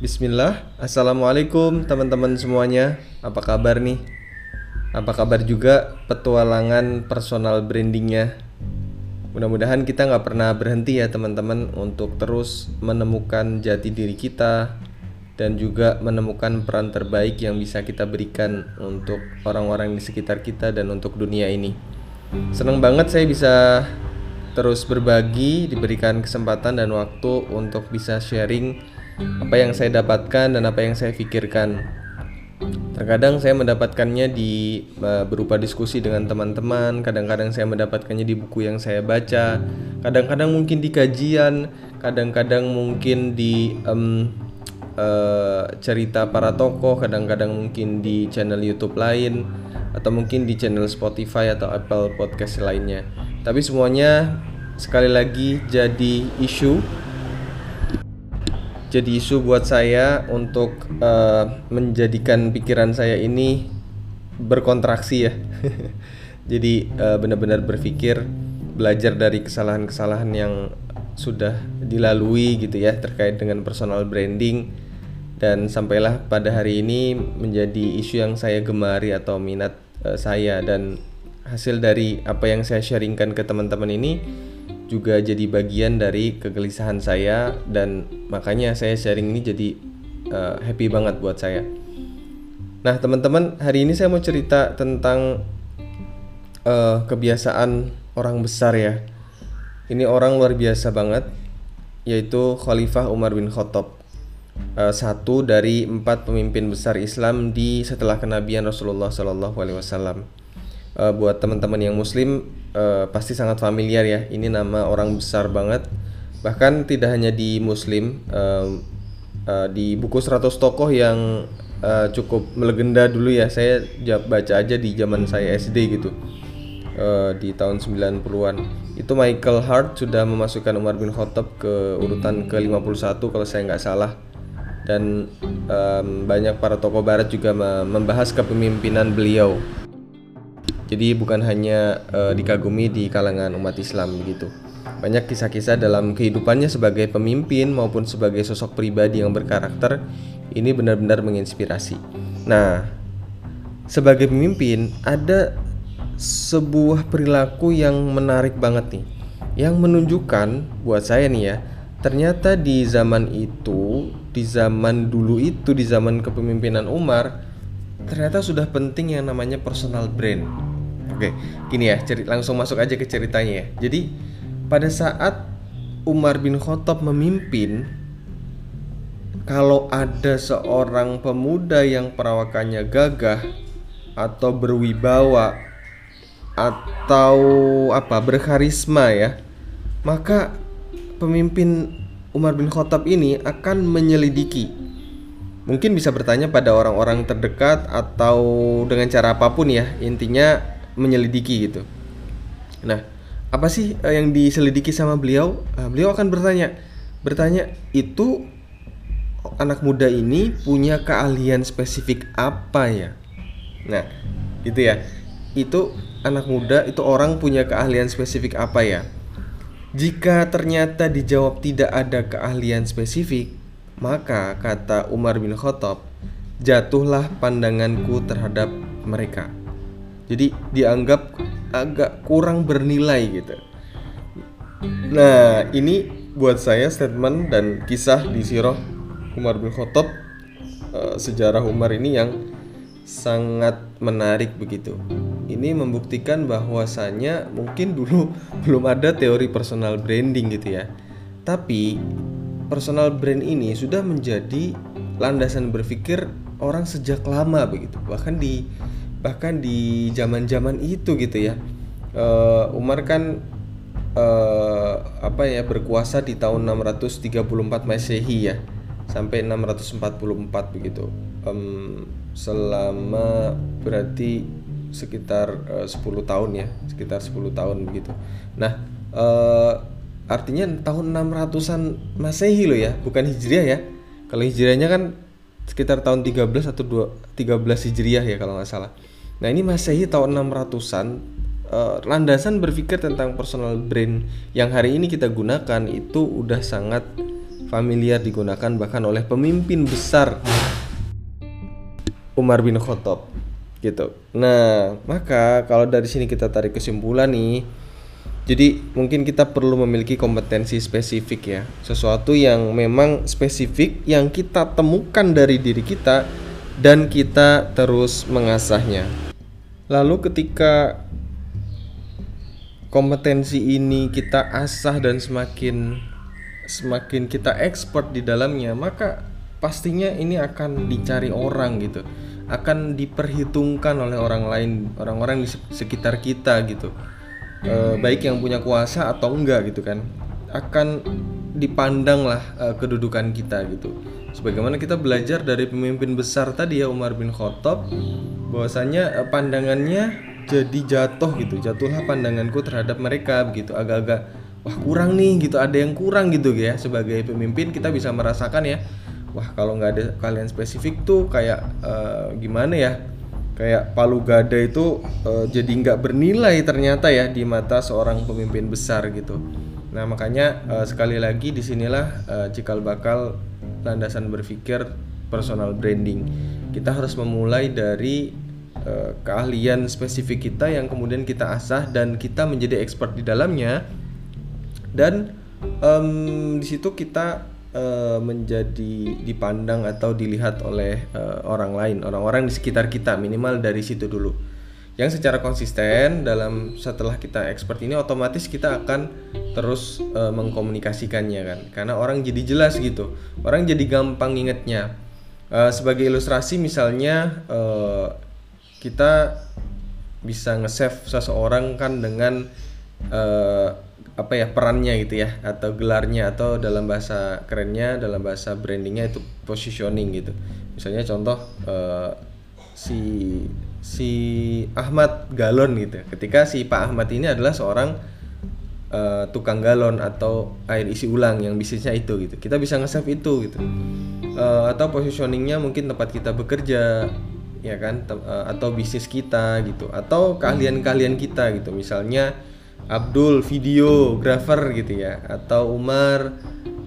Bismillah, Assalamualaikum teman-teman semuanya Apa kabar nih? Apa kabar juga petualangan personal brandingnya? Mudah-mudahan kita nggak pernah berhenti ya teman-teman Untuk terus menemukan jati diri kita Dan juga menemukan peran terbaik yang bisa kita berikan Untuk orang-orang di sekitar kita dan untuk dunia ini Senang banget saya bisa terus berbagi Diberikan kesempatan dan waktu untuk bisa sharing apa yang saya dapatkan dan apa yang saya pikirkan. Terkadang saya mendapatkannya di uh, berupa diskusi dengan teman-teman, kadang-kadang saya mendapatkannya di buku yang saya baca, kadang-kadang mungkin di kajian, kadang-kadang mungkin di um, uh, cerita para tokoh, kadang-kadang mungkin di channel YouTube lain, atau mungkin di channel Spotify atau Apple Podcast lainnya. Tapi semuanya sekali lagi jadi isu jadi isu buat saya untuk uh, menjadikan pikiran saya ini berkontraksi ya. Jadi uh, benar-benar berpikir belajar dari kesalahan-kesalahan yang sudah dilalui gitu ya terkait dengan personal branding dan sampailah pada hari ini menjadi isu yang saya gemari atau minat uh, saya dan hasil dari apa yang saya sharingkan ke teman-teman ini juga jadi bagian dari kegelisahan saya dan makanya saya sharing ini jadi uh, happy banget buat saya. Nah teman-teman hari ini saya mau cerita tentang uh, kebiasaan orang besar ya. Ini orang luar biasa banget yaitu Khalifah Umar bin Khattab. Uh, satu dari empat pemimpin besar Islam di setelah kenabian Rasulullah Shallallahu Alaihi Wasallam uh, buat teman-teman yang muslim uh, pasti sangat familiar ya. Ini nama orang besar banget. Bahkan tidak hanya di muslim uh, uh, di buku 100 tokoh yang uh, cukup melegenda dulu ya. Saya baca aja di zaman saya SD gitu uh, di tahun 90-an itu Michael Hart sudah memasukkan Umar bin Khattab ke urutan ke-51 kalau saya nggak salah. Dan um, banyak para tokoh barat juga membahas kepemimpinan beliau jadi bukan hanya uh, dikagumi di kalangan umat Islam begitu. Banyak kisah-kisah dalam kehidupannya sebagai pemimpin maupun sebagai sosok pribadi yang berkarakter ini benar-benar menginspirasi. Nah, sebagai pemimpin ada sebuah perilaku yang menarik banget nih yang menunjukkan buat saya nih ya ternyata di zaman itu di zaman dulu itu di zaman kepemimpinan Umar ternyata sudah penting yang namanya personal brand Oke, gini ya, cerit langsung masuk aja ke ceritanya ya. Jadi pada saat Umar bin Khattab memimpin, kalau ada seorang pemuda yang perawakannya gagah atau berwibawa atau apa berkarisma ya, maka pemimpin Umar bin Khattab ini akan menyelidiki mungkin bisa bertanya pada orang-orang terdekat atau dengan cara apa pun ya intinya menyelidiki gitu. Nah, apa sih uh, yang diselidiki sama beliau? Uh, beliau akan bertanya, bertanya itu anak muda ini punya keahlian spesifik apa ya? Nah, gitu ya. Itu anak muda itu orang punya keahlian spesifik apa ya? Jika ternyata dijawab tidak ada keahlian spesifik, maka kata Umar bin Khattab, jatuhlah pandanganku terhadap mereka jadi dianggap agak kurang bernilai gitu. Nah ini buat saya statement dan kisah di sirah Umar bin Khattab uh, sejarah Umar ini yang sangat menarik begitu. Ini membuktikan bahwasanya mungkin dulu belum ada teori personal branding gitu ya. Tapi personal brand ini sudah menjadi landasan berpikir orang sejak lama begitu. Bahkan di bahkan di zaman-zaman itu gitu ya. Uh, Umar kan uh, apa ya berkuasa di tahun 634 Masehi ya sampai 644 begitu. Um, selama berarti sekitar uh, 10 tahun ya sekitar 10 tahun begitu. Nah uh, artinya tahun 600-an Masehi loh ya bukan Hijriah ya. Kalau Hijriahnya kan sekitar tahun 13 atau 2, 13 Hijriah ya kalau nggak salah. Nah ini Masehi tahun 600-an uh, landasan berpikir tentang personal brand yang hari ini kita gunakan itu udah sangat familiar digunakan bahkan oleh pemimpin besar Umar bin Khattab gitu. Nah, maka kalau dari sini kita tarik kesimpulan nih, jadi mungkin kita perlu memiliki kompetensi spesifik ya, sesuatu yang memang spesifik yang kita temukan dari diri kita dan kita terus mengasahnya. Lalu ketika kompetensi ini kita asah dan semakin semakin kita expert di dalamnya maka pastinya ini akan dicari orang gitu. Akan diperhitungkan oleh orang lain orang-orang di sekitar kita gitu e, baik yang punya kuasa atau enggak gitu kan akan dipandang lah e, kedudukan kita gitu. Sebagaimana kita belajar dari pemimpin besar tadi ya Umar bin Khattab bahwasanya e, pandangannya jadi jatuh gitu. Jatuhlah pandanganku terhadap mereka begitu. Agak-agak wah kurang nih gitu. Ada yang kurang gitu ya sebagai pemimpin kita bisa merasakan ya. Wah kalau nggak ada kalian spesifik tuh kayak uh, gimana ya kayak palu gada itu uh, jadi nggak bernilai ternyata ya di mata seorang pemimpin besar gitu. Nah makanya uh, sekali lagi di sinilah uh, cikal bakal landasan berpikir personal branding. Kita harus memulai dari uh, keahlian spesifik kita yang kemudian kita asah dan kita menjadi expert di dalamnya. Dan um, di situ kita uh, menjadi dipandang atau dilihat oleh uh, orang lain, orang-orang di sekitar kita minimal dari situ dulu. Yang secara konsisten dalam setelah kita expert ini otomatis kita akan terus uh, mengkomunikasikannya kan, karena orang jadi jelas gitu, orang jadi gampang ingetnya. Uh, sebagai ilustrasi misalnya uh, kita bisa nge-save seseorang kan dengan uh, apa ya perannya gitu ya atau gelarnya atau dalam bahasa kerennya dalam bahasa brandingnya itu positioning gitu. Misalnya contoh uh, si si Ahmad Galon gitu. Ketika si Pak Ahmad ini adalah seorang uh, tukang galon atau air isi ulang yang bisnisnya itu gitu. Kita bisa nge-save itu gitu. Uh, atau positioningnya mungkin tempat kita bekerja ya kan uh, atau bisnis kita gitu. Atau keahlian-keahlian kita gitu. Misalnya Abdul videografer gitu ya atau Umar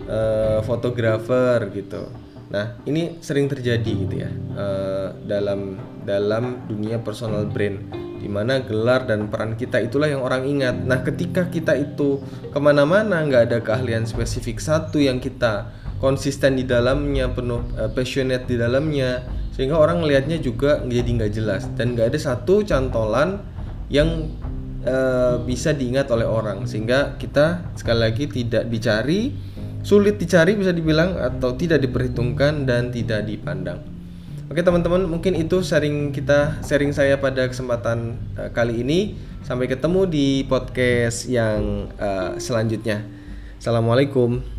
uh, fotografer gitu. Nah ini sering terjadi gitu ya uh, dalam dalam dunia personal brand di mana gelar dan peran kita itulah yang orang ingat. Nah ketika kita itu ke mana-mana nggak ada keahlian spesifik satu yang kita konsisten di dalamnya penuh uh, passionate di dalamnya sehingga orang melihatnya juga jadi nggak jelas dan nggak ada satu cantolan yang uh, bisa diingat oleh orang sehingga kita sekali lagi tidak dicari sulit dicari bisa dibilang atau tidak diperhitungkan dan tidak dipandang. Oke teman-teman mungkin itu sharing kita sharing saya pada kesempatan uh, kali ini sampai ketemu di podcast yang uh, selanjutnya. Assalamualaikum.